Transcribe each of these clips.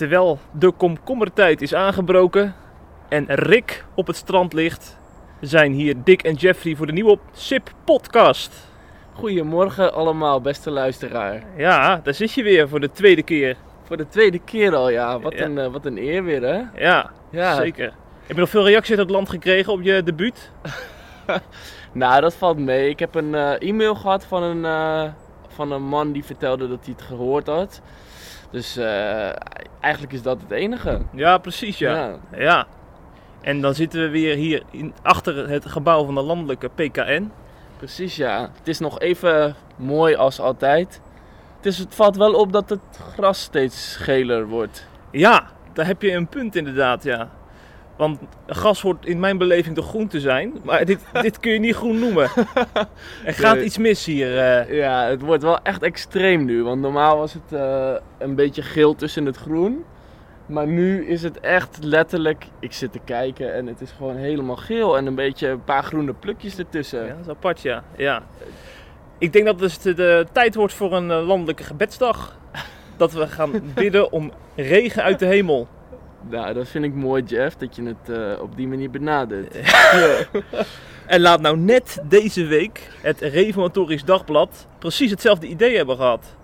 Terwijl de komkommertijd is aangebroken en Rick op het strand ligt, zijn hier Dick en Jeffrey voor de nieuwe SIP podcast. Goedemorgen allemaal, beste luisteraar. Ja, daar zit je weer voor de tweede keer. Voor de tweede keer al, ja. Wat, Ja. Een, eh, wat een eer weer, hè? Ja, Ja. zeker. Heb je nog veel reacties uit het land gekregen op je debuut? Nou, dat valt mee. Ik heb een eh, e-mail gehad van een, eh, van een man die vertelde dat hij het gehoord had. Dus eigenlijk is dat het enige. Ja, precies ja. Ja. ja. En dan zitten we weer hier in, achter het gebouw van de landelijke PKN. Precies, ja. Het is nog even mooi als altijd. Het, is, het valt wel op dat het gras steeds geler wordt. Ja, daar heb je een punt inderdaad, ja. Want gas hoort in mijn beleving toch groen te zijn, maar dit, dit kun je niet groen noemen. Er gaat Nee. iets mis hier. eh. Ja, het wordt wel echt extreem nu. Want normaal was het eh, een beetje geel tussen het groen. Maar nu is het echt letterlijk. Ik zit te kijken en het is gewoon helemaal geel. En een beetje een paar groene plukjes ertussen. Ja, dat is apart, ja. ja. Ik denk dat het dus de, de tijd wordt voor een eh, landelijke gebedsdag. Dat we gaan bidden om regen uit de hemel. Nou, dat vind ik mooi, Jeff, dat je het eh, op die manier benadert. En laat nou net deze week het Reformatorisch Dagblad precies hetzelfde idee hebben gehad.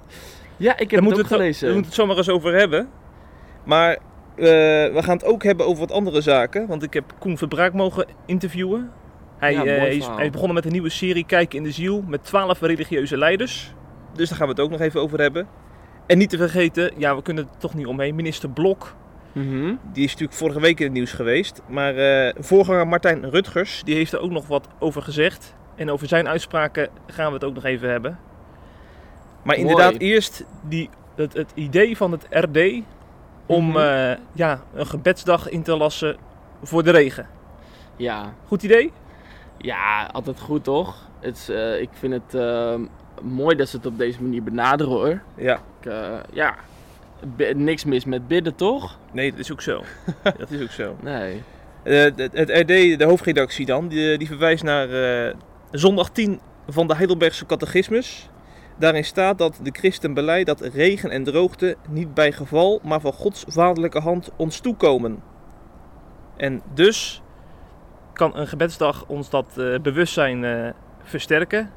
Ja, ik heb Daar het ook we het, gelezen. Daar moeten we het zomaar eens over hebben. Maar eh, we gaan het ook hebben over wat andere zaken. Want ik heb Koen Verbraak mogen interviewen. Hij, Ja, eh, is, hij is begonnen met een nieuwe serie Kijken in de Ziel. Met twaalf religieuze leiders. Dus daar gaan we het ook nog even over hebben. En niet te vergeten, ja we kunnen er toch niet omheen. Minister Blok, Mhm. die is natuurlijk vorige week in het nieuws geweest. Maar eh, voorganger Martijn Rutgers, die heeft er ook nog wat over gezegd. En over zijn uitspraken gaan we het ook nog even hebben. Maar Mooi. inderdaad, eerst die, het, het idee van het RD om Mhm. eh, ja, een gebedsdag in te lassen voor de regen. Ja. Goed idee? ja, altijd goed toch? Het is, eh, ik vind het eh, mooi dat ze het op deze manier benaderen hoor. Ja. Ik, eh, ja, niks mis met bidden toch? Nee, dat is ook zo. dat is ook zo. Nee. Het, het RD, de hoofdredactie dan, die, die verwijst naar zondag 10 van de Heidelbergse Catechismus. Daarin staat dat de christen beleidt dat regen en droogte niet bij geval, maar van Gods vaderlijke hand ons toekomen. En dus kan een gebedsdag ons dat eh, bewustzijn eh, versterken.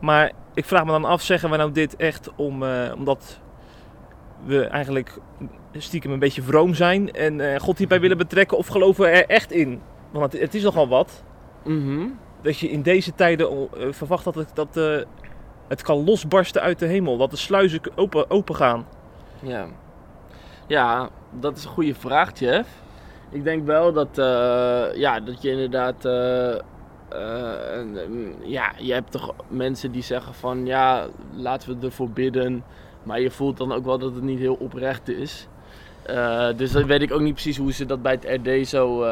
Maar ik vraag me dan af, zeggen we nou dit echt om, eh, omdat we eigenlijk stiekem een beetje vroom zijn en God hierbij willen betrekken of geloven we er echt in? Want het, het is nogal wat Mhm. dat je in deze tijden verwacht dat, het, dat het kan losbarsten uit de hemel, dat de sluizen open, open gaan. Ja. Ja, dat is een goede vraag, Jeff. Ik denk wel dat, eh, ja, dat je inderdaad. eh, eh, ja, je hebt toch mensen die zeggen van ja, laten we ervoor bidden. Maar je voelt dan ook wel dat het niet heel oprecht is. Dus dat weet ik ook niet precies hoe ze dat bij het RD zo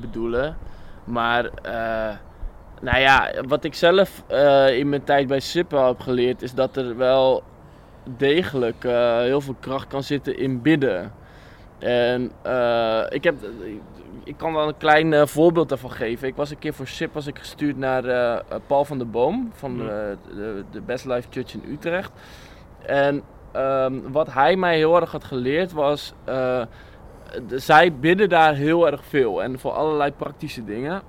bedoelen. Maar nou ja, wat ik zelf eh, in mijn tijd bij Sippen heb geleerd, is dat er wel degelijk eh, heel veel kracht kan zitten in bidden. En eh, ik, heb, ik kan wel een klein voorbeeld daarvan geven. Ik was een keer voor SIP was ik gestuurd naar Paul van der Boom van eh, de, de Best Life Church in Utrecht. En ehm, wat hij mij heel erg had geleerd was, de- zij bidden daar heel erg veel en voor allerlei praktische dingen.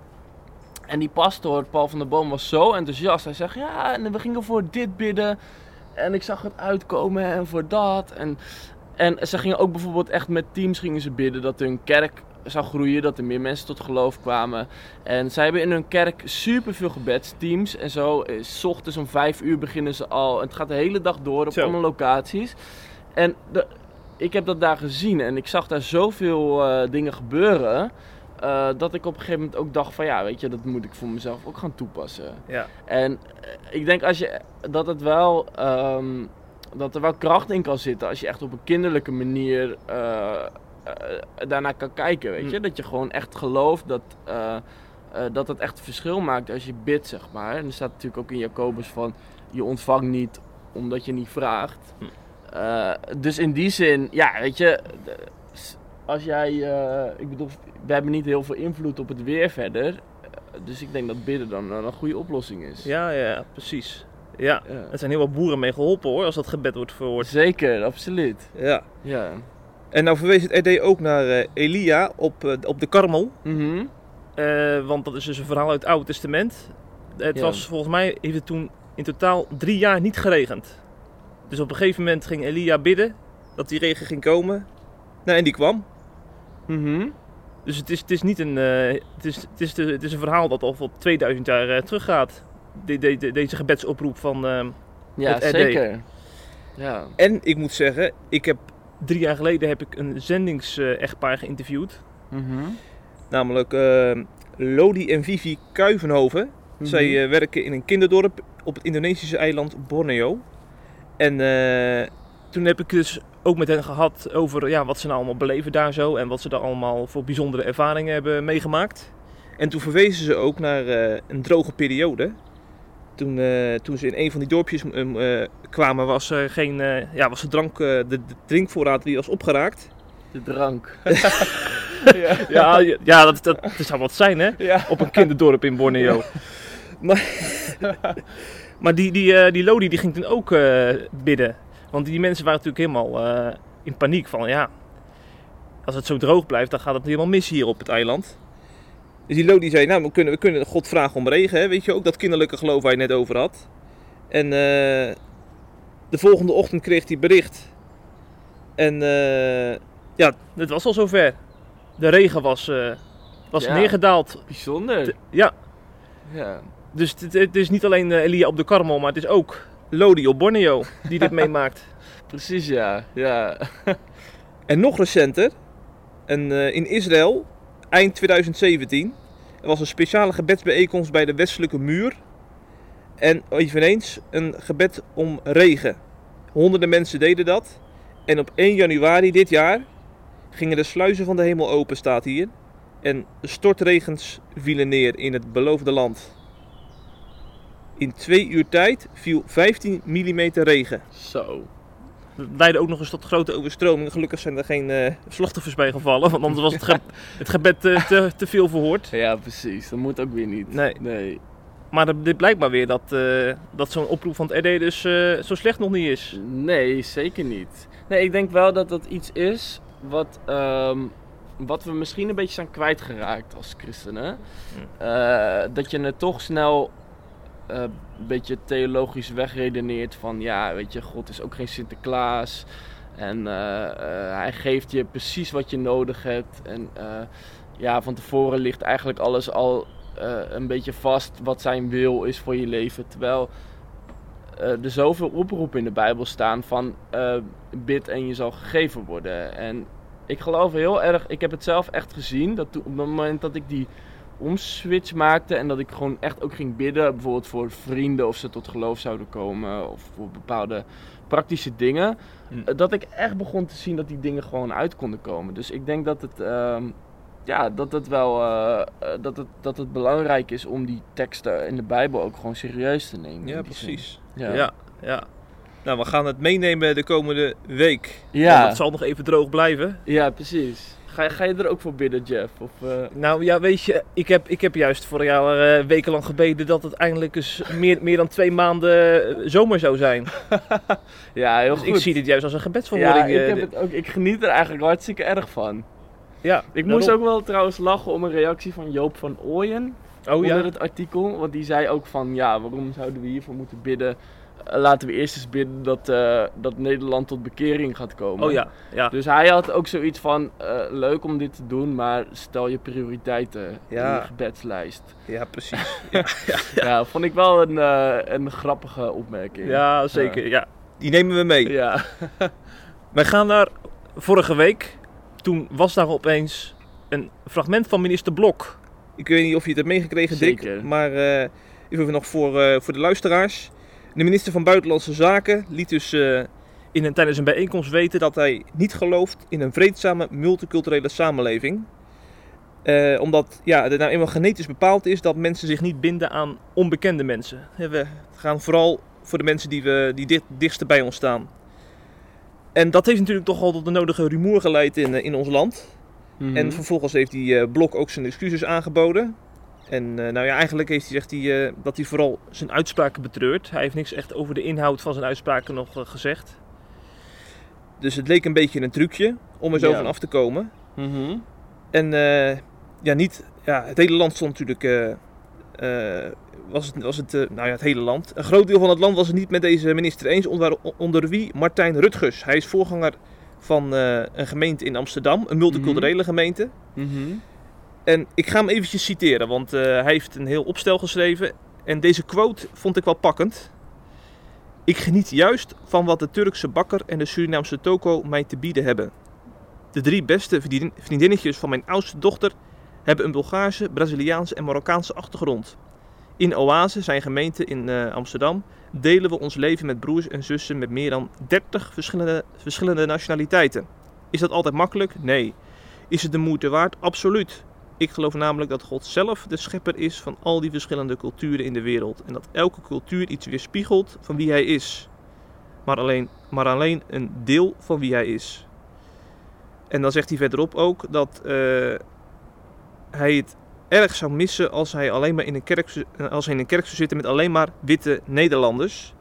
En die pastoor, Paul van der Boom, was zo enthousiast. Hij zegt, ja, en we gingen voor dit bidden. En ik zag het uitkomen en voor dat. En, en ze gingen ook bijvoorbeeld echt met teams gingen ze bidden dat hun kerk zou groeien, dat er meer mensen tot geloof kwamen. En zij hebben in hun kerk super veel gebedsteams en zo. Eh, S ochtends om vijf uur beginnen ze al. Het gaat de hele dag door op Zo. allemaal locaties. En de, ik heb dat daar gezien en ik zag daar zoveel eh, dingen gebeuren. Eh, dat ik op een gegeven moment ook dacht van ja, weet je, dat moet ik voor mezelf ook gaan toepassen. Ja. En eh, ik denk als je, dat, het wel, ehm, dat er wel kracht in kan zitten als je echt op een kinderlijke manier eh, eh, daarnaar kan kijken. Weet je? Hm. Dat je gewoon echt gelooft dat, dat het echt verschil maakt als je bidt, zeg maar. En er staat natuurlijk ook in Jacobus van je ontvangt niet omdat je niet vraagt. Hm. Eh, dus in die zin, ja, weet je, als jij, eh, ik bedoel, we hebben niet heel veel invloed op het weer verder. Eh, dus ik denk dat bidden dan een goede oplossing is. Ja, ja, precies. Ja, Ja. er zijn heel wat boeren mee geholpen hoor, als dat gebed wordt verhoord. Zeker, absoluut. Ja. Ja. En nou verwees het RD ook naar eh, Elia op, op de Karmel. Mhm. Want dat is dus een verhaal uit het Oude Testament. Het Ja. was volgens mij, heeft het toen in totaal drie jaar niet geregend. Dus op een gegeven moment ging Elia bidden dat die regen ging komen. Nou, en die kwam. Mhm. Dus het is, het is niet een, eh, het is, het is, het is een verhaal dat al voor 2000 jaar eh, teruggaat. De, de, de- deze gebedsoproep van... eh, Ja, zeker. Ja. En ik moet zeggen, ik heb drie jaar geleden heb ik een zendings-echtpaar geïnterviewd. Mhm. Namelijk eh, Lodi en Vivi Kuivenhoven. Mhm. Zij eh, werken in een kinderdorp op het Indonesische eiland Borneo. En toen heb ik dus ook met hen gehad over ja, wat ze nou allemaal beleven daar zo. En wat ze daar allemaal voor bijzondere ervaringen hebben meegemaakt. En toen verwezen ze ook naar eh, een droge periode. Toen, eh, toen ze in een van die dorpjes eh, kwamen was, er geen, ja, was de, drank, de, de drinkvoorraad die was opgeraakt. De drank. Ja, ja, ja dat, dat, dat zou wat zijn hè. ja. op een kinderdorp in Borneo. maar maar die, die, die Lodi die ging toen ook bidden. Want die mensen waren natuurlijk helemaal eh, in paniek van ja, als het zo droog blijft, dan gaat het helemaal mis hier op het eiland. Dus die Lodi zei, nou we kunnen, we kunnen God vragen om regen, hè? weet je ook, dat kinderlijke geloof waar je net over had. En eh, de volgende ochtend kreeg hij bericht. En eh, ja, het was al zover. De regen was, eh, was Ja. neergedaald. Bijzonder. T- Ja, Ja. dus het, het is niet alleen eh, Elia op de Karmel, maar het is ook Lodi op Borneo die dit meemaakt. Precies, ja. Ja. En nog recenter, en, eh, in Israël, eind 2017, er was een speciale gebedsbijeenkomst bij de westelijke muur. En eveneens een gebed om regen. Honderden mensen deden dat. En op 1 januari dit jaar gingen de sluizen van de hemel open, staat hier. En stortregens vielen neer in het beloofde land. In twee uur tijd viel 15 mm regen. Zo. Leidde ook nog eens tot grote overstromingen. Gelukkig zijn er geen eh, slachtoffers bij gevallen, want anders was het, ge- het gebed eh, te, te veel verhoord. Ja, precies. Dat moet ook weer niet. Nee. Nee. Maar dit blijkt maar weer dat, eh, dat zo'n oproep van het RD dus zo slecht nog niet is. Nee, zeker niet. Nee, ik denk wel dat dat iets is wat, ehm, wat we misschien een beetje zijn kwijtgeraakt als christenen. Dat je het toch snel eh, een beetje theologisch wegredeneert van ja, weet je, God is ook geen Sinterklaas. En eh, eh, hij geeft je precies wat je nodig hebt. En ja, van tevoren ligt eigenlijk alles al een beetje vast wat zijn wil is voor je leven. Terwijl er zoveel oproepen in de Bijbel staan van bid en je zal gegeven worden. En ik geloof heel erg, ik heb het zelf echt gezien, dat op het moment dat ik die omswitch maakte en dat ik gewoon echt ook ging bidden, bijvoorbeeld voor vrienden of ze tot geloof zouden komen of voor bepaalde praktische dingen, Hm. eh, dat ik echt begon te zien dat die dingen gewoon uit konden komen. Dus ik denk dat het, ehm, ja, dat het wel, eh, eh, dat het, dat het belangrijk is om die teksten in de Bijbel ook gewoon serieus te nemen. Ja, precies. Ja. Ja. ja, Nou, we gaan het meenemen de komende week. Ja. Want het zal nog even droog blijven. Ja, precies. Ga, ga je er ook voor bidden, Jeff? Of, eh, Nou ja, weet je, ik heb, ik heb juist vorig jaar eh, wekenlang gebeden dat het eindelijk eens meer, meer dan twee maanden eh, zomer zou zijn. Ja, heel Dus goed. ik zie dit juist als een ja, gebedsverhoring. ik, eh, heb het ook, ik geniet er eigenlijk hartstikke erg van. ja, Ik daarom. moest ook wel trouwens lachen om een reactie van Joop van Ooyen Oh onder ja, het artikel. Want die zei ook van, ja, waarom zouden we hiervoor moeten bidden? Laten we eerst eens bidden dat, eh, dat Nederland tot bekering gaat komen. oh ja, ja. Dus hij had ook zoiets van, eh, leuk om dit te doen, maar stel je prioriteiten Ja. in je gebedslijst. Ja, precies. Ja, vond ik wel een, eh, een grappige opmerking. Ja, zeker. Ja. Die nemen we mee. Ja. Wij gaan naar vorige week. Toen was daar opeens een fragment van minister Blok. Ik weet niet of je het hebt meegekregen, Dick. Zeker. Maar even nog voor, voor de luisteraars. De minister van Buitenlandse Zaken liet dus eh, in een, tijdens een bijeenkomst weten dat hij niet gelooft in een vreedzame multiculturele samenleving. Eh, omdat ja, het nou eenmaal genetisch bepaald is dat mensen zich niet binden aan onbekende mensen. We gaan vooral voor de mensen die, we, die dicht, dichtst bij ons staan. En dat heeft natuurlijk toch al tot de nodige rumoer geleid in, eh, in ons land. Mhm. En vervolgens heeft die Blok ook zijn excuses aangeboden. En eh, nou ja, eigenlijk heeft hij zegt hij, eh, dat hij vooral zijn uitspraken betreurt. Hij heeft niks echt over de inhoud van zijn uitspraken nog eh, gezegd. Dus het leek een beetje een trucje om er zo Ja. van af te komen. Mhm. En ja, niet, ja, het hele land stond natuurlijk. was het, was het, nou ja, het hele land. Een groot deel van het land was het niet met deze minister eens. Onder, onder wie Martijn Rutgers. Hij is voorganger van een gemeente in Amsterdam, een multiculturele gemeente. Mhm. En ik ga hem eventjes citeren, want eh, hij heeft een heel opstel geschreven. En deze quote vond ik wel pakkend. Ik geniet juist van wat de Turkse bakker en de Surinaamse toko mij te bieden hebben. De drie beste vriendin- vriendinnetjes van mijn oudste dochter hebben een Bulgaarse, Braziliaanse en Marokkaanse achtergrond. In Oase, zijn gemeente in eh, Amsterdam, delen we ons leven met broers en zussen met meer dan 30 verschillende, verschillende nationaliteiten. Is dat altijd makkelijk? Nee. Is het de moeite waard? Absoluut. Ik geloof namelijk dat God zelf de schepper is van al die verschillende culturen in de wereld. En dat elke cultuur iets weerspiegelt van wie hij is. Maar alleen, maar alleen een deel van wie hij is. En dan zegt hij verderop ook dat eh, hij het erg zou missen als hij alleen maar in een kerk, zou- als hij in een kerk zou zitten met alleen maar witte Nederlanders.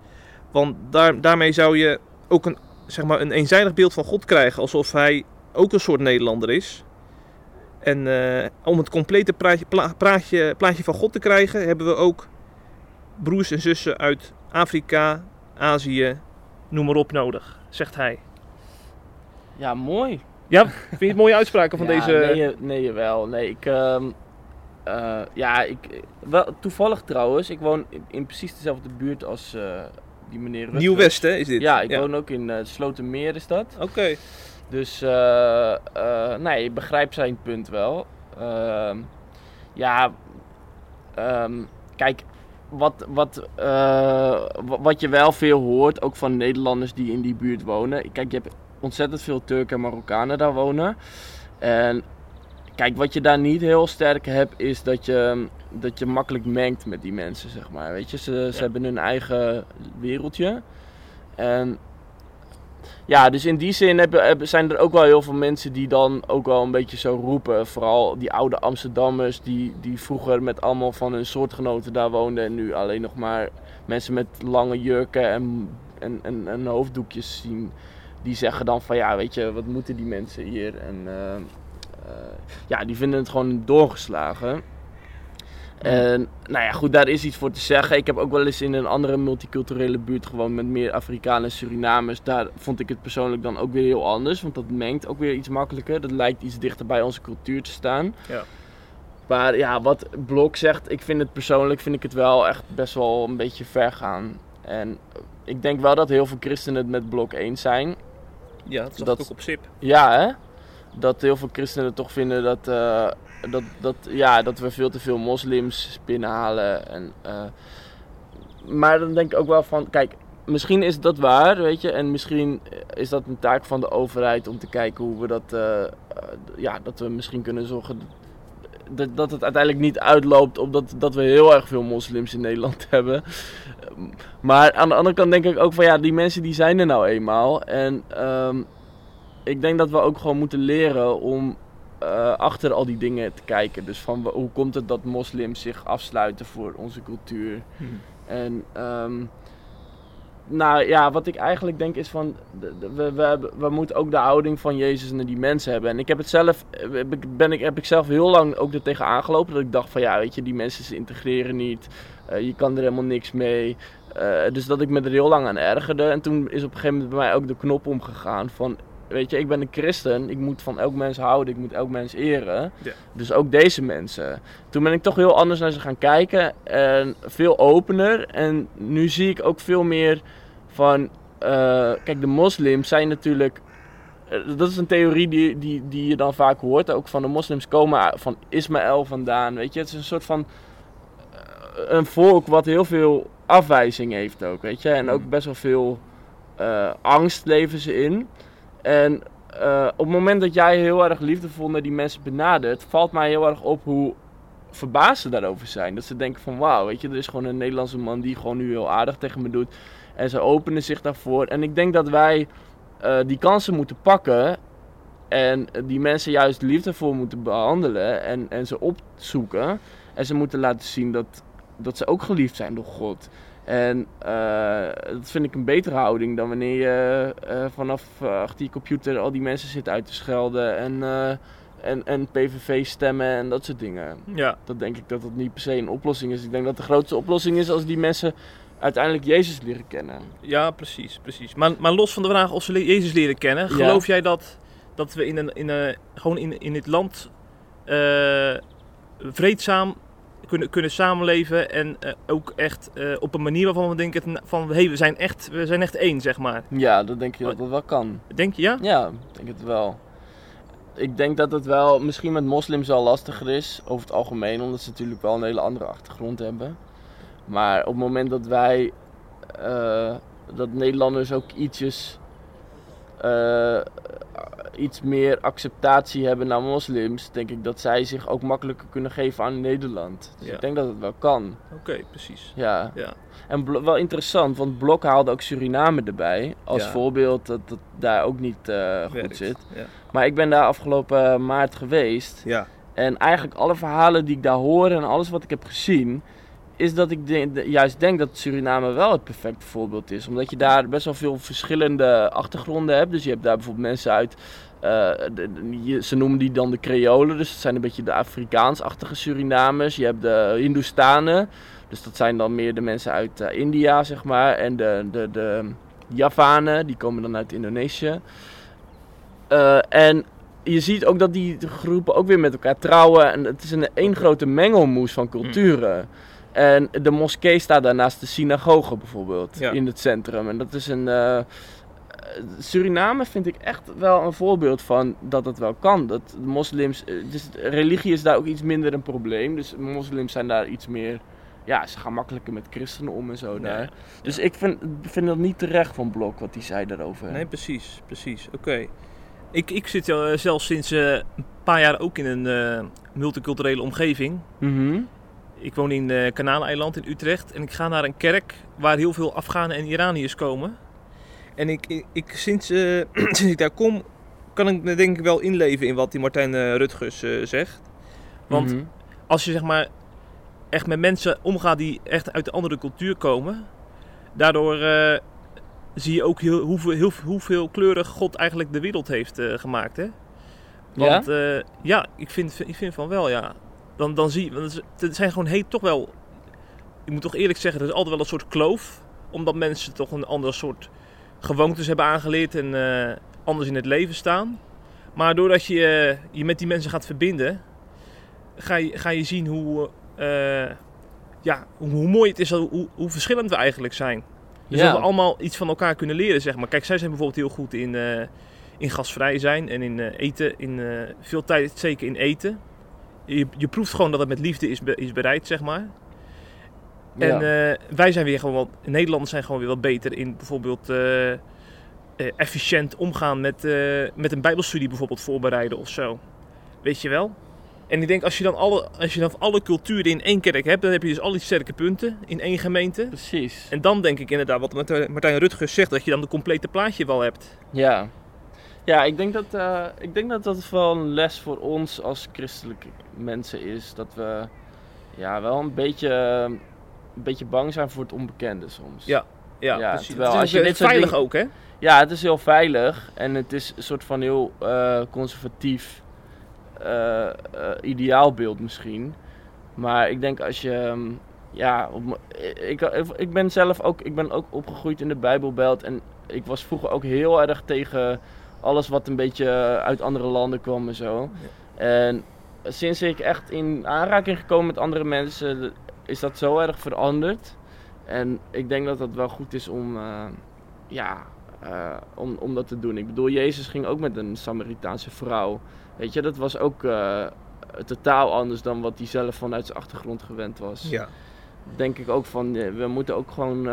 Want daar, daarmee zou je ook een, zeg maar, een eenzijdig beeld van God krijgen. Alsof hij ook een soort Nederlander is. En eh, om het complete praatje, pla- praatje, plaatje van God te krijgen, hebben we ook broers en zussen uit Afrika, Azië, noem maar op nodig, zegt hij. Ja, mooi. Ja, vind je het mooie uitspraken van Ja, deze... Nee, nee, wel. Nee, ik... ehm, eh, ja, ik... Wel, toevallig trouwens, ik woon in, in precies dezelfde buurt als eh, die meneer. Nieuw-West, hè, is dit? Ja, ik woon ook in eh Slotermeer is dat. Oké. Dus eh, eh, nee, ik begrijp zijn punt wel. Ehm, ja, ehm, kijk, wat, wat, eh, wa- wat je wel veel hoort, ook van Nederlanders die in die buurt wonen. Kijk, je hebt ontzettend veel Turken en Marokkanen daar wonen. En kijk, wat je daar niet heel sterk hebt, is dat je, dat je makkelijk mengt met die mensen, zeg maar. Weet je, ze, ze Ja. hebben hun eigen wereldje. En ja, dus in die zin zijn er ook wel heel veel mensen die dan ook wel een beetje zo roepen. Vooral die oude Amsterdammers die, die vroeger met allemaal van hun soortgenoten daar woonden. En nu alleen nog maar mensen met lange jurken en, en, en, en hoofddoekjes zien. Die zeggen dan van ja, weet je, wat moeten die mensen hier? En eh, eh, ja, die vinden het gewoon doorgeslagen. En nou ja, goed, daar is iets voor te zeggen. Ik heb ook wel eens in een andere multiculturele buurt gewoond met meer Afrikanen en Surinamers. Daar vond ik het persoonlijk dan ook weer heel anders, want dat mengt ook weer iets makkelijker. Dat lijkt iets dichter bij onze cultuur te staan. Ja. Maar ja, wat Blok zegt, ik vind het persoonlijk vind ik het wel echt best wel een beetje ver gaan. En ik denk wel dat heel veel christenen het met Blok eens zijn. Ja, dat zag Dat- ik ook op SIP. Ja, hè? Dat heel veel christenen toch vinden dat, eh, dat, dat, ja, dat we veel te veel moslims binnenhalen. En, eh, maar dan denk ik ook wel van, kijk, misschien is dat waar, weet je. En misschien is dat een taak van de overheid om te kijken hoe we dat, eh, eh, ja, dat we misschien kunnen zorgen dat, dat het uiteindelijk niet uitloopt op dat, dat we heel erg veel moslims in Nederland hebben. Maar aan de andere kant denk ik ook van ja, die mensen die zijn er nou eenmaal. En ehm, ik denk dat we ook gewoon moeten leren om eh, achter al die dingen te kijken. Dus van hoe komt het dat moslims zich afsluiten voor onze cultuur? En ehm, nou ja, wat ik eigenlijk denk is van, we, we, hebben- we moeten ook de houding van Jezus naar die mensen hebben. En ik heb het zelf, eh, ben ik, heb ik zelf heel lang ook er tegen aangelopen. Dat ik dacht van ja, weet je, die mensen ze integreren niet. Eh, je kan er helemaal niks mee. Dus dat ik me er heel lang aan ergerde. En toen is op een gegeven moment bij mij ook de knop omgegaan van... Weet je, ik ben een christen. Ik moet van elk mens houden. Ik moet elk mens eren. Ja. Dus ook deze mensen. Toen ben ik toch heel anders naar ze gaan kijken. En veel opener. En nu zie ik ook veel meer van... eh, kijk, de moslims zijn natuurlijk... eh, Dat is een theorie die, die, die je dan vaak hoort. Ook van de moslims komen van Ismaël vandaan. Weet je, het is een soort van... eh, Een volk wat heel veel afwijzing heeft ook, weet je. En ook Mm. best wel veel angst leven ze in. En eh, op het moment dat jij heel erg liefdevol naar die mensen benadert, valt mij heel erg op hoe verbaasd ze daarover zijn. Dat ze denken van wauw, weet je, er is gewoon een Nederlandse man die gewoon nu heel aardig tegen me doet. En ze openen zich daarvoor. En ik denk dat wij eh, die kansen moeten pakken en die mensen juist liefdevol moeten behandelen en, en ze opzoeken. En ze moeten laten zien dat, dat ze ook geliefd zijn door God. En eh, dat vind ik een betere houding dan wanneer je eh, vanaf eh, achter je computer al die mensen zit uit te schelden en, en, en PVV stemmen en dat soort dingen. Ja, Dat denk ik dat dat niet per se een oplossing is. Ik denk dat de grootste oplossing is als die mensen uiteindelijk Jezus leren kennen. ja precies. precies. Maar, maar los van de vraag of ze Jezus leren kennen, geloof jij dat, dat we in een, in een, gewoon in, in dit land vreedzaam kunnen, kunnen samenleven en eh, ook echt eh, op een manier waarvan we denken van hey, we zijn echt, we zijn echt één, zeg maar. Ja, dat denk je dat dat wel kan. Denk je ja? Ja, ik denk het wel. Ik denk dat het wel misschien met moslims wel lastiger is, over het algemeen, omdat ze natuurlijk wel een hele andere achtergrond hebben. Maar op het moment dat wij, eh, dat Nederlanders ook ietsjes, eh, iets meer acceptatie hebben naar moslims, denk ik dat zij zich ook makkelijker kunnen geven aan Nederland. Dus Ja. ik denk dat het wel kan. Oké, precies. Ja. Ja. En wel interessant, want Blok haalde ook Suriname erbij als Ja. voorbeeld dat het daar ook niet eh, goed Werkt. zit. Maar ik ben daar afgelopen maart geweest. ja. En eigenlijk alle verhalen die ik daar hoor en alles wat ik heb gezien, is dat ik de- juist denk dat Suriname wel het perfecte voorbeeld is. Omdat je daar best wel veel verschillende achtergronden hebt. Dus je hebt daar bijvoorbeeld mensen uit, eh, de- de- je- ze noemen die dan de Creolen. Dus dat zijn een beetje de Afrikaans-achtige Surinamers. Je hebt de Hindoestanen. Dus dat zijn dan meer de mensen uit eh, India, zeg maar. En de, de, de Javanen, die komen dan uit Indonesië. Eh, en je ziet ook dat die groepen ook weer met elkaar trouwen. En het is een één grote mengelmoes van culturen. En de moskee staat daar naast de synagoge bijvoorbeeld. Ja. In het centrum. En dat is een... eh, Suriname vind ik echt wel een voorbeeld van dat het wel kan. Dat moslims... eh, Dus religie is daar ook iets minder een probleem. Dus moslims zijn daar iets meer... Ja, ze gaan makkelijker met christenen om en zo daar. Dus ik vind, vind dat niet terecht van Blok wat hij zei daarover. Nee, precies, precies. Oké. Ik, ik zit uh, zelf sinds uh, een paar jaar ook in een uh, multiculturele omgeving. Mhm. Ik woon in uh, Kanaaleiland in Utrecht en ik ga naar een kerk waar heel veel Afghanen en Iraniërs komen. En ik, ik, ik sinds, uh, sinds ik daar kom, kan ik me denk ik wel inleven in wat die Martijn uh, Rutgers zegt. Want Mhm. als je zeg maar echt met mensen omgaat die echt uit een andere cultuur komen, daardoor zie je ook heel, hoeveel, heel, hoeveel kleurig God eigenlijk de wereld heeft gemaakt. Hè? Want ja, ja ik, vind, ik vind van wel, ja. Dan, dan zie je, want het zijn gewoon heet toch wel, ik moet toch eerlijk zeggen, er is altijd wel een soort kloof. Omdat mensen toch een ander soort gewoontes hebben aangeleerd en uh, anders in het leven staan. Maar doordat je je met die mensen gaat verbinden, ga je, ga je zien hoe, uh, ja, hoe, hoe, mooi het is, hoe, hoe verschillend we eigenlijk zijn. Dus dat we allemaal iets van elkaar kunnen leren, zeg maar. Kijk, zij zijn bijvoorbeeld heel goed in, in gasvrij zijn en in eten. In veel tijd, zeker in eten. Je, je proeft gewoon dat het met liefde is, is bereid, zeg maar. En ja. wij zijn weer gewoon wat, Nederlanders zijn gewoon weer wat beter in bijvoorbeeld efficiënt omgaan met, met een bijbelstudie bijvoorbeeld voorbereiden of zo. Weet je wel? En ik denk, als je dan alle, als je dan alle culturen in één kerk hebt, dan heb je dus al die sterke punten in één gemeente. Precies. En dan denk ik inderdaad, wat Martijn Rutgers zegt, dat je dan de complete plaatje wel hebt. Ja. Ja, ik denk dat, uh, ik denk dat dat wel een les voor ons als christelijke mensen is. Dat we ja, wel een beetje, een beetje bang zijn voor het onbekende soms. Ja, ja, ja precies. Terwijl, het is, als je dit veilig ding... ook, hè? Ja, het is heel veilig en het is een soort van heel uh, conservatief uh, ideaalbeeld misschien. Maar ik denk als je. Um, ja, op, ik, ik ben zelf ook, ik ben ook opgegroeid in de Bijbelbelt. En ik was vroeger ook heel erg tegen alles wat een beetje uit andere landen kwam en zo. Ja. En sinds ik echt in aanraking gekomen met andere mensen, is dat zo erg veranderd. En ik denk dat dat wel goed is om, uh, ja, uh, om, om dat te doen. Ik bedoel, Jezus ging ook met een Samaritaanse vrouw. Weet je, dat was ook uh, totaal anders dan wat hij zelf vanuit zijn achtergrond gewend was. Ja. Denk ik ook van, we moeten ook gewoon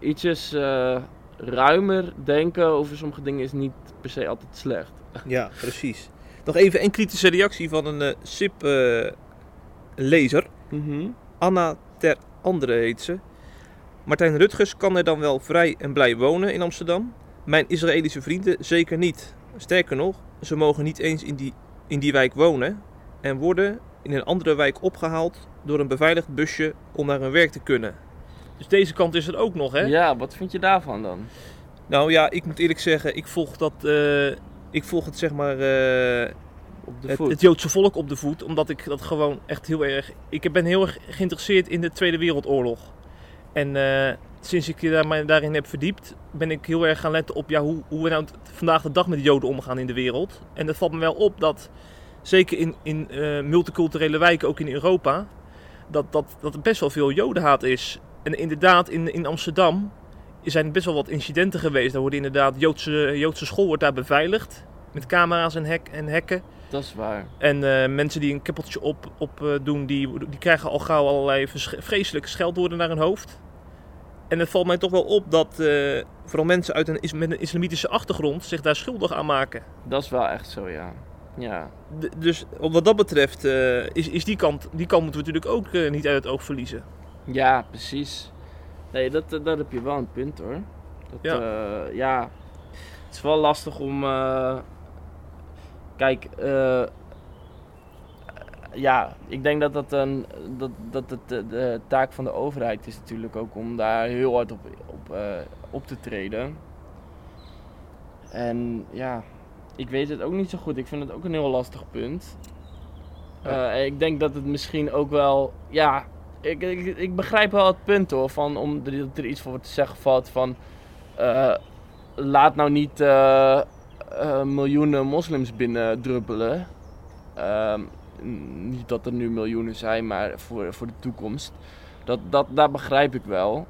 ietsjes ruimer denken over sommige dingen is niet per se altijd slecht. Ja, precies. Nog even een kritische reactie van een uh, SIP-lezer. Mm -hmm. Anna Ter Andere heet ze. Martijn Rutgers kan er dan wel vrij en blij wonen in Amsterdam. Mijn Israëlische vrienden zeker niet. Sterker nog, ze mogen niet eens in die, in die wijk wonen en worden in een andere wijk opgehaald door een beveiligd busje om naar hun werk te kunnen. Dus deze kant is er ook nog, hè? Ja, wat vind je daarvan dan? Nou ja, ik moet eerlijk zeggen, ik volg dat. eh, ik volg het zeg maar. eh, Op de het, voet. het Joodse volk op de voet, omdat ik dat gewoon echt heel erg. Ik ben heel erg geïnteresseerd in de Tweede Wereldoorlog. En eh, sinds ik daar, mij daarin heb verdiept, ben ik heel erg gaan letten op ja, hoe, hoe we nou t- vandaag de dag met de Joden omgaan in de wereld. En het valt me wel op dat, zeker in, in eh, multiculturele wijken, ook in Europa, dat, dat, dat er best wel veel Jodenhaat is. En inderdaad, in, in Amsterdam zijn best wel wat incidenten geweest. Daar worden inderdaad, Joodse, Joodse school wordt daar beveiligd. Met camera's en, hek, en hekken. Dat is waar. En eh, mensen die een keppeltje op, op eh, doen, die, die krijgen al gauw allerlei vreselijke scheldwoorden naar hun hoofd. En het valt mij toch wel op dat eh, vooral mensen uit een, is- met een islamitische achtergrond zich daar schuldig aan maken. Dat is wel echt zo, ja. Ja, D- dus wat dat betreft is, is die, kant, die kant moeten we natuurlijk ook niet uit het oog verliezen. Ja precies. Nee, dat, eh, daar heb je wel een punt hoor. Dat, Ja. ja. ja, het is wel lastig om. eh, kijk, eh, ja, ik denk dat dat, een, dat, dat het de, de taak van de overheid is natuurlijk ook om daar heel hard op, op, eh, op te treden. En ja, ik weet het ook niet zo goed. Ik vind het ook een heel lastig punt. Ja. Eh, ik denk dat het misschien ook wel, ja, ik, ik, ik begrijp wel het punt hoor, van om er, er iets voor te zeggen valt van, eh, laat nou niet eh, eh, miljoenen moslims binnendruppelen. Ehm, niet dat er nu miljoenen zijn, maar voor, voor de toekomst. Dat, dat, daar begrijp ik wel.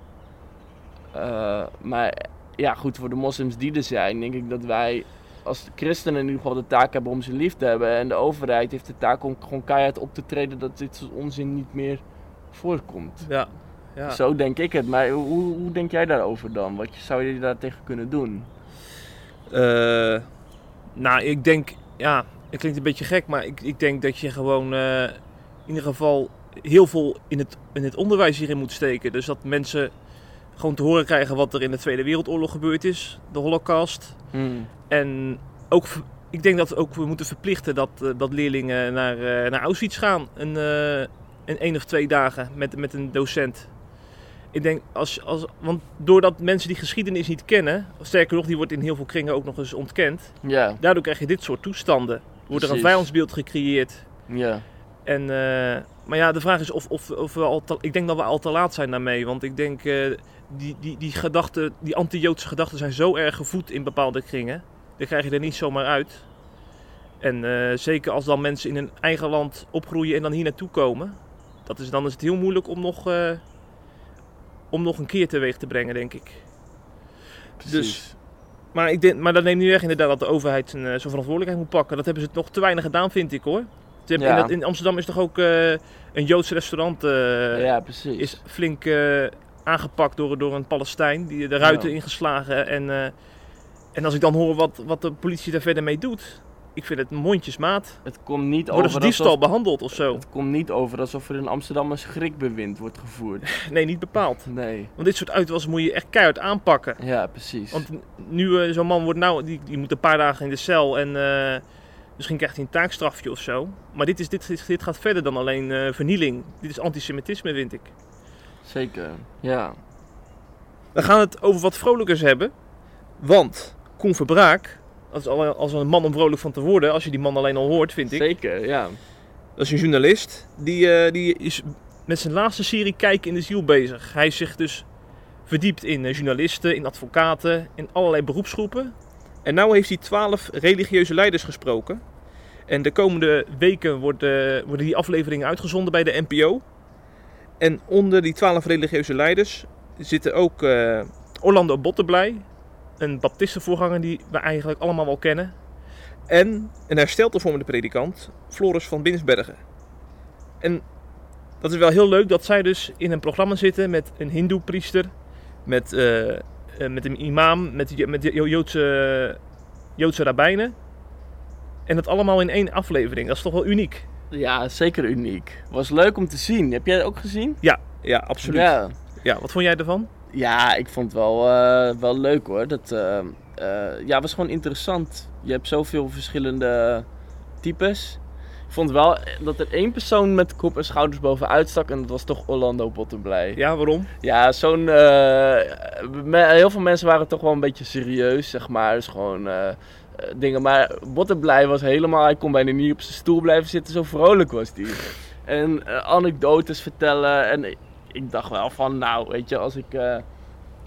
Maar ja, goed, voor de moslims die er zijn, denk ik dat wij als christenen in ieder geval de taak hebben om ze lief te hebben. En de overheid heeft de taak om gewoon keihard op te treden dat dit soort onzin niet meer voorkomt. Ja, ja. Zo denk ik het. Maar hoe, hoe denk jij daarover dan? Wat zou je daar tegen kunnen doen? Eh, nou, ik denk, ja, het klinkt een beetje gek, maar ik, ik denk dat je gewoon eh, in ieder geval heel veel in het, in het onderwijs hierin moet steken. Dus dat mensen gewoon te horen krijgen wat er in de Tweede Wereldoorlog gebeurd is, de Holocaust. En ook, ik denk dat we ook we moeten verplichten dat, eh, dat leerlingen naar, naar Auschwitz gaan. Eh, een één of twee dagen met, met een docent. Ik denk, als, als, want doordat mensen die geschiedenis niet kennen, sterker nog, die wordt in heel veel kringen ook nog eens ontkend. Ja, Daardoor krijg je dit soort toestanden. Wordt er een vijandsbeeld gecreëerd. ja. En, eh, maar ja, de vraag is of, of, of we al te, ik denk dat we al te laat zijn daarmee. Want ik denk, eh, die, die, die gedachten, die anti-Joodse gedachten zijn zo erg gevoed in bepaalde kringen. Daar krijg je er niet zomaar uit. En eh, zeker als dan mensen in hun eigen land opgroeien en dan hier naartoe komen. Dat is, dan is het heel moeilijk om nog, eh, om nog een keer teweeg te brengen, denk ik. Precies. Maar, ik denk, maar dat neemt niet weg inderdaad dat de overheid zijn, eh, zijn verantwoordelijkheid moet pakken. Dat hebben ze nog te weinig gedaan, vind ik hoor. Ja. in, dat- in Amsterdam is toch ook eh, een Joods restaurant ja, precies. is flink aangepakt door, door een Palestijn. Die de ruiten Ja. ingeslagen. En, en als ik dan hoor wat, wat de politie daar verder mee doet. Ik vind het mondjesmaat. Het komt niet Worden over ze diefstal alsof, behandeld of zo? Het komt niet over alsof er in Amsterdam een schrikbewind wordt gevoerd. Nee, niet bepaald. Nee. Want dit soort uitwassen moet je echt keihard aanpakken. Ja, precies. Want nu eh, zo'n man wordt nou, die, die moet een paar dagen in de cel en eh, misschien krijgt hij een taakstrafje of zo. Maar dit, is, dit, dit, dit gaat verder dan alleen eh, vernieling. Dit is antisemitisme, vind ik. Zeker. Ja. We gaan het over wat vrolijkers hebben. Want Koen Verbraak, als, al- als een man om vrolijk van te worden, als je die man alleen al hoort, vind ik. Zeker, ja. Dat is een journalist. Die, eh, die is met zijn laatste serie Kijken in de Ziel bezig. Hij is zich dus verdiept in eh, journalisten, in advocaten, in allerlei beroepsgroepen. En nu heeft hij twaalf religieuze leiders gesproken. En de komende weken worden, worden die afleveringen uitgezonden bij de NPO. En onder die twaalf religieuze leiders zitten ook eh, Orlando Botteblij, een baptistenvoorganger die we eigenlijk allemaal wel kennen. En een herstellervormende predikant, Floris van Binsbergen. En dat is wel heel leuk dat zij dus in een programma zitten met een hindoe-priester, met, eh, eh, met een imam, met, met Jo- Joodse, Joodse rabbijnen. En dat allemaal in één aflevering. Dat is toch wel uniek? Ja, zeker uniek. Was leuk om te zien. Heb jij het ook gezien? Ja, absoluut. Ja. Ja. wat vond jij ervan? Ja, ik vond het wel, eh, wel leuk hoor. Dat, eh, eh, ja, was gewoon interessant. Je hebt zoveel verschillende types. Ik vond wel dat er één persoon met kop en schouders bovenuit stak en dat was toch Orlando Bottomblij. Ja, waarom? Ja, zo'n. heel veel mensen waren toch wel een beetje serieus, zeg maar. Dus gewoon dingen. Maar Bottomblij was helemaal. Hij kon bijna niet op zijn stoel blijven zitten, zo vrolijk was hij. En anekdotes vertellen. En ik, dacht wel van, nou, weet je, als ik. eh,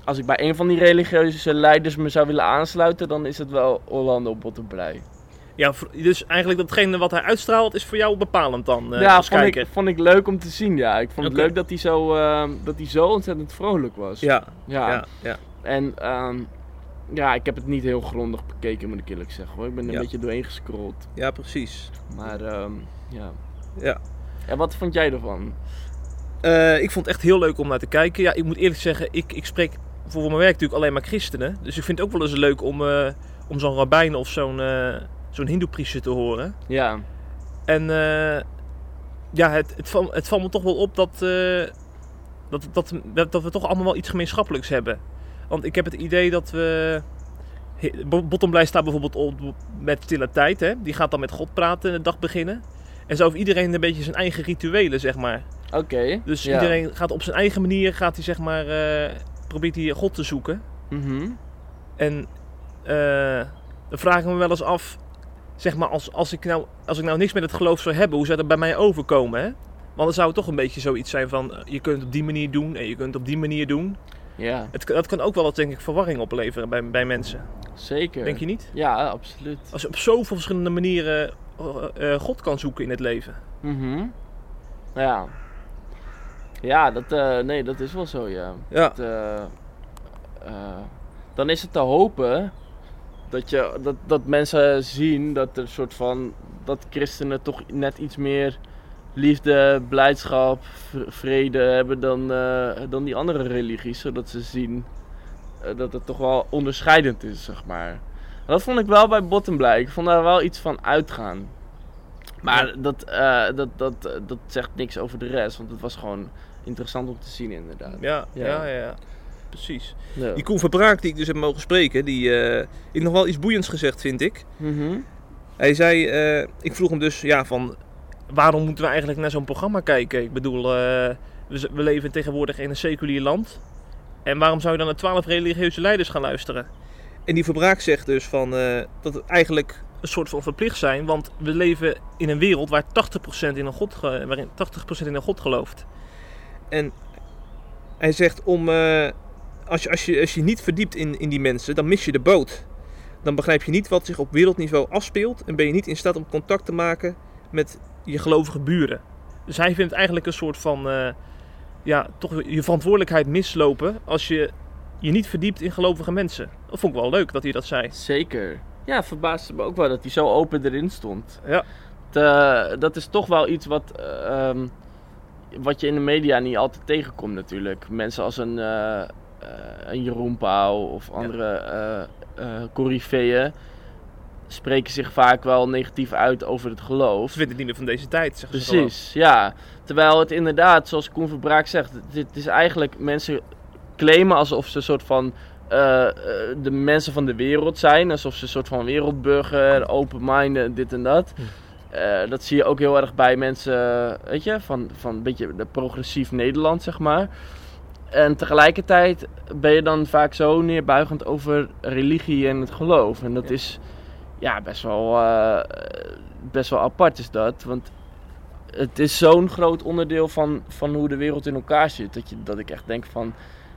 als ik bij een van die religieuze leiders me zou willen aansluiten, dan is het wel Orlando Bottomblij. Ja, dus eigenlijk datgene wat hij uitstraalt is voor jou bepalend dan eh, ja, vond ik, vond ik leuk om te zien, ja. Ik vond het leuk dat hij, zo, eh, dat hij zo ontzettend vrolijk was. Ja, ja. ja, ja. En ehm, ja, ik heb het niet heel grondig bekeken, moet ik eerlijk zeggen hoor. Ik ben er Ja. een beetje doorheen gescrolld. ja, precies. Maar ehm, ja. Ja. En wat vond jij ervan? Eh, ik vond het echt heel leuk om naar te kijken. Ja, ik moet eerlijk zeggen, ik, ik spreek voor mijn werk natuurlijk alleen maar christenen. Dus ik vind het ook wel eens leuk om, eh, om zo'n rabbijn of zo'n eh zo'n hindoepriester te horen. Ja, En ja, het, het, valt, het valt me toch wel op dat, dat, dat, dat, dat we toch allemaal wel iets gemeenschappelijks hebben. Want ik heb het idee dat we... Bottomblij staat bijvoorbeeld op met stille tijd. Hè? Die gaat dan met God praten en de dag beginnen. En zo heeft iedereen een beetje zijn eigen rituelen, zeg maar. Oké. Dus Ja. iedereen gaat op zijn eigen manier, gaat hij zeg maar, eh, probeert hij God te zoeken. Mhm. En eh, dan vraag ik me wel eens af, zeg maar, als, als, ik nou, als ik nou niks met het geloof zou hebben, hoe zou dat bij mij overkomen? Hè? Want dan zou het toch een beetje zoiets zijn van, eh, je kunt het op die manier doen en je kunt het op die manier doen. Ja, Het, dat kan ook wel wat, denk ik, verwarring opleveren bij, bij mensen. zeker. Denk je niet? Ja, absoluut. Als je op zoveel verschillende manieren God kan zoeken in het leven. Mhm. Ja. Ja, dat, eh, nee, dat is wel zo, ja. Ja, Dat, eh, eh, dan is het te hopen dat, je, dat, dat mensen zien dat er een soort van dat christenen toch net iets meer liefde, blijdschap, vrede hebben dan, dan die andere religies, zodat ze zien dat het toch wel onderscheidend is, zeg maar. Dat vond ik wel bij Bottom blij. Ik vond daar wel iets van uitgaan. Maar dat, dat, dat, dat zegt niks over de rest, want het was gewoon interessant om te zien inderdaad. ja, Ja. ja. Precies. Ja. Die Koen Verbraak die ik dus heb mogen spreken, die uh, heeft nog wel iets boeiends gezegd, vind ik. Mhm. Hij zei, uh, ik vroeg hem dus, ja, van waarom moeten we eigenlijk naar zo'n programma kijken? Ik bedoel, uh, we, we, leven tegenwoordig in een seculier land. En waarom zou je dan naar twaalf religieuze leiders gaan luisteren? En die Verbraak zegt dus van, uh, dat het eigenlijk een soort van verplicht zijn, want we leven in een wereld waar 80% in een God, waarin 80% in een God gelooft. En hij zegt om, uh, als, je, als, je, als je niet verdiept in, in die mensen, dan mis je de boot. Dan begrijp je niet wat zich op wereldniveau afspeelt en ben je niet in staat om contact te maken met je gelovige buren. Dus hij vindt eigenlijk een soort van, uh, ja, toch je verantwoordelijkheid mislopen als je je niet verdiept in gelovige mensen. Dat vond ik wel leuk dat hij dat zei. Zeker. Ja, verbaasde me ook wel dat hij zo open erin stond. Ja. De, dat is toch wel iets wat, uh, um, wat je in de media niet altijd tegenkomt natuurlijk. Mensen als een, uh, een Jeroen Pauw of andere ja. coryfeeën spreken zich vaak wel negatief uit over het geloof. Ze vinden het niet meer van deze tijd, zeg Precies, ja. Terwijl het inderdaad, zoals Koen Verbraak zegt, het is eigenlijk mensen claimen alsof ze een soort van uh, de mensen van de wereld zijn. Alsof ze een soort van wereldburger, open-minded, dit en dat. Uh, dat zie je ook heel erg bij mensen, weet je, van, van een beetje de progressief Nederland, zeg maar. En tegelijkertijd ben je dan vaak zo neerbuigend over religie en het geloof. En dat ja. is ja, best wel, uh, best wel apart is dat. Want het is zo'n groot onderdeel van, van hoe de wereld in elkaar zit. Dat, je, dat ik echt denk van,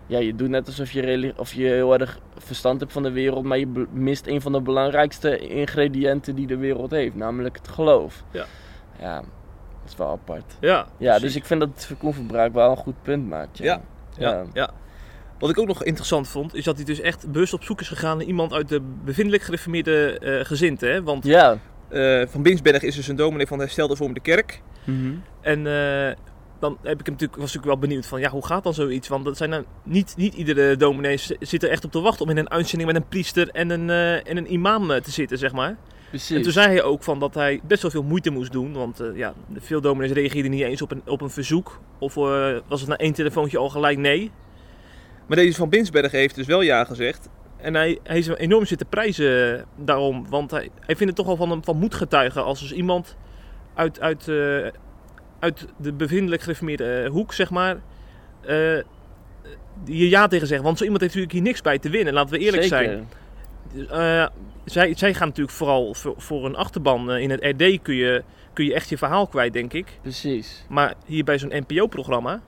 ja, je doet net alsof je, of je heel erg verstand hebt van de wereld, maar je mist een van de belangrijkste ingrediënten die de wereld heeft, namelijk het geloof. Ja. Ja, dat is wel apart. Ja, ja dus ik vind dat het Koen wel een goed punt maakt. Ja. Ja. ja. ja. Wat ik ook nog interessant vond, is dat hij dus echt bewust op zoek is gegaan naar iemand uit de bevindelijk gereformeerde uh, gezinte. Hè? Want ja. uh, Van Binsberg is dus een dominee van de herstelde vorm de kerk. Mm -hmm. En uh, dan heb ik hem natuurlijk, was natuurlijk wel benieuwd van, ja, hoe gaat dan zoiets? Want dat zijn dan niet, niet iedere dominee zit er echt op te wachten om in een uitzending met een priester en een, uh, en een imam te zitten, zeg maar. Precies. En toen zei hij ook van dat hij best wel veel moeite moest doen, want uh, ja, veel dominees reageerden niet eens op een, op een verzoek. Of uh, was het na één telefoontje al gelijk nee. Maar deze van Binsbergen heeft dus wel ja gezegd. En hij, hij is enorm zitten prijzen daarom. Want hij, hij vindt het toch wel van, van moed getuigen. Als dus iemand uit, uit, eh, uit de bevindelijk gereformeerde eh, hoek, zeg maar, eh, hier ja tegen zegt. Want zo iemand heeft natuurlijk hier niks bij te winnen. Laten we eerlijk Zeker. zijn. Eh, zij, zij gaan natuurlijk vooral voor, voor een achterban. in het RD kun je, kun je echt je verhaal kwijt, denk ik. Precies. Maar hier bij zo'n NPO-programma,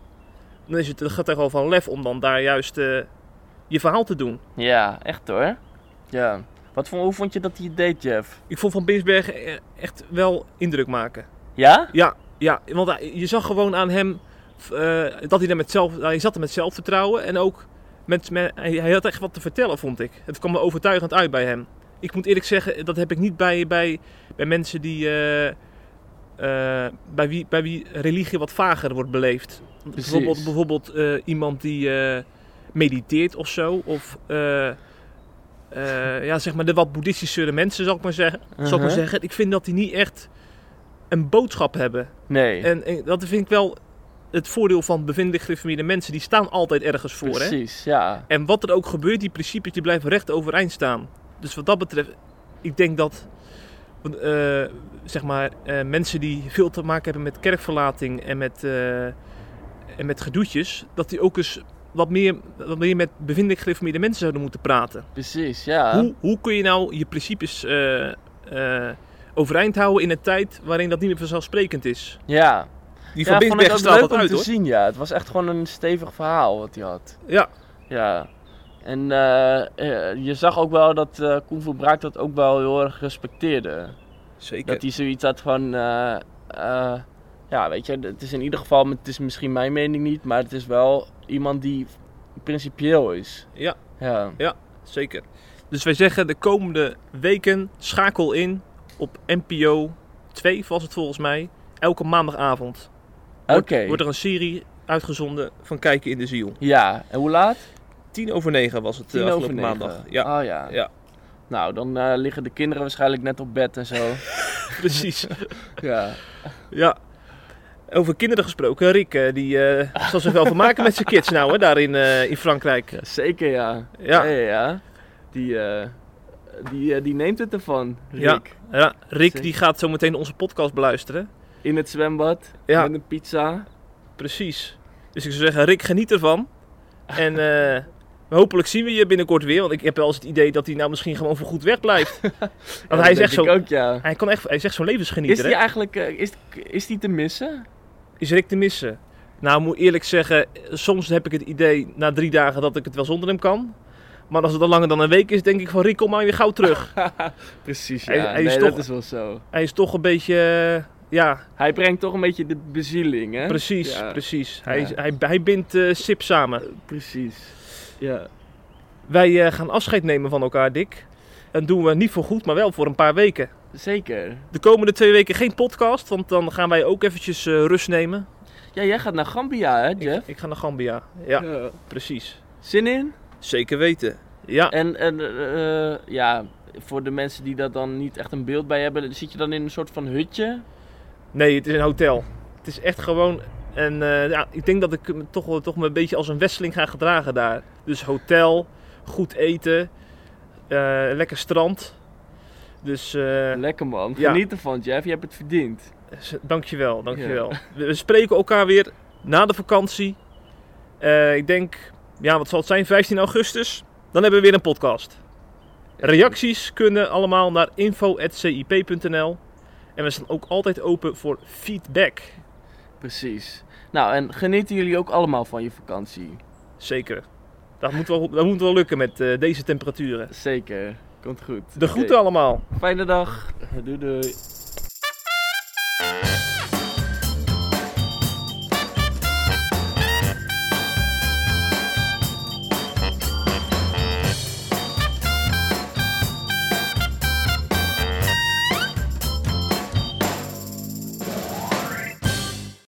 dan is het, het gaat er wel van lef om dan daar juist je verhaal te doen. Ja, echt hoor. Ja. Wat vond, hoe vond je dat hij deed, Jeff? Ik vond Van Binsbergen echt wel indruk maken. Ja? Ja, ja want hij- je zag gewoon aan hem eh, dat hij, daar met zelf, hij zat er met zelfvertrouwen en ook met, met, hij, had echt wat te vertellen, vond ik. Het kwam er overtuigend uit bij hem. Ik moet eerlijk zeggen, dat heb ik niet bij, bij, bij mensen die, eh, eh, bij, wie, bij wie religie wat vager wordt beleefd. Precies. Bijvoorbeeld, bijvoorbeeld eh, iemand die eh, mediteert of zo, of eh, eh, ja, zeg maar de wat boeddhistischere mensen, zal ik maar zeggen. Zal ik maar Mhm. zeggen. Ik vind dat die niet echt een boodschap hebben. Nee. En, en dat vind ik wel het voordeel van bevindelijk gereformeerde mensen. Die staan altijd ergens voor. Hè? Precies, ja. En wat er ook gebeurt, die principes die blijven recht overeind staan. Dus wat dat betreft, ik denk dat eh, zeg maar, eh, mensen die veel te maken hebben met kerkverlating en met, eh, en met gedoetjes, dat die ook eens wat meer, wat meer met bevindelijk gereformeerde mensen zouden moeten praten. Precies, ja. Hoe, hoe kun je nou je principes overeind houden in een tijd waarin dat niet meer vanzelfzelfsprekend is? Ja. Die ja, van straalt om uit te hoor. zien, ja. Het was echt gewoon een stevig verhaal wat hij had. Ja, Ja. En eh, eh, je zag ook wel dat eh Koen van Braak dat ook wel heel erg respecteerde. zeker. Dat hij zoiets had van... ja, weet je, het is in ieder geval... Het is misschien mijn mening niet, maar het is wel iemand die principieel is. Ja, Ja. zeker. Dus wij zeggen de komende weken schakel in op NPO 2, was het volgens mij. Elke maandagavond Oké. wordt, wordt er een serie uitgezonden van Kijken in de Ziel. Ja, en hoe laat? Tien over negen was het eh, Tien over afgelopen negen. maandag. Ja, Oh ja. ja. Nou, dan eh, liggen de kinderen waarschijnlijk net op bed en zo. precies. ja. ja. Over kinderen gesproken, Rick, eh, die zal zich wel vermaken met zijn kids nou, hè, daar in, in Frankrijk. Ja, Zeker ja. Ja. ja, ja. Die, die, eh, die neemt het ervan, Rick. Ja. Ja, Rick die gaat zo meteen onze podcast beluisteren. In het zwembad, Ja. met een pizza. Precies. Dus ik zou zeggen, Rick, geniet ervan. En eh, hopelijk zien we je binnenkort weer. Want ik heb wel eens het idee dat hij nou misschien gewoon voor goed weg blijft. Want Ja, hij is echt ik zo... ook, ja. Hij, kan echt, hij is echt zo'n Is levensgenieter, die hè? eigenlijk eh, is, is die te missen? Is Rick te missen? Nou, moet eerlijk zeggen, soms heb ik het idee na drie dagen dat ik het wel zonder hem kan. Maar als het al langer dan een week is, denk ik van Rick, kom maar weer gauw terug. Precies, ja. Hij- hij is nee, toch- dat is wel zo. hij is toch een beetje, eh, ja, Hij brengt toch een beetje de bezieling, hè? precies, Ja, precies. Hij, Ja. hij, hij bindt eh, Sip samen. precies. Ja. Wij eh, gaan afscheid nemen van elkaar, Dick. En doen we niet voor goed, maar wel voor een paar weken. Zeker. De komende twee weken geen podcast, want dan gaan wij ook eventjes eh, rust nemen. Ja, jij gaat naar Gambia, hè, Jeff? Ik, ik ga naar Gambia. Ja, precies. Zin in? Zeker weten. Ja, En, en eh, eh, ja, voor de mensen die daar dan niet echt een beeld bij hebben, zit je dan in een soort van hutje? nee, het is een hotel. Het is echt gewoon. En eh, ja, ik denk dat ik me toch, wel- toch me een beetje als een westeling ga gedragen daar. Dus hotel, goed eten, eh, lekker strand. Dus eh, Lekker man, ja. geniet ervan Jeff, je hebt het verdiend. Dankjewel, dankjewel. We, we spreken elkaar weer na de vakantie. Eh, ik denk, ja, wat zal het zijn, 15 augustus. Dan hebben we weer een podcast. Reacties kunnen allemaal naar info.cip.nl. En we staan ook altijd open voor feedback. Precies. Nou, en genieten jullie ook allemaal van je vakantie? Zeker. Dat moet wel, dat moet wel lukken met eh, deze temperaturen. Zeker, komt goed. De groeten allemaal. Fijne dag. Doei doei.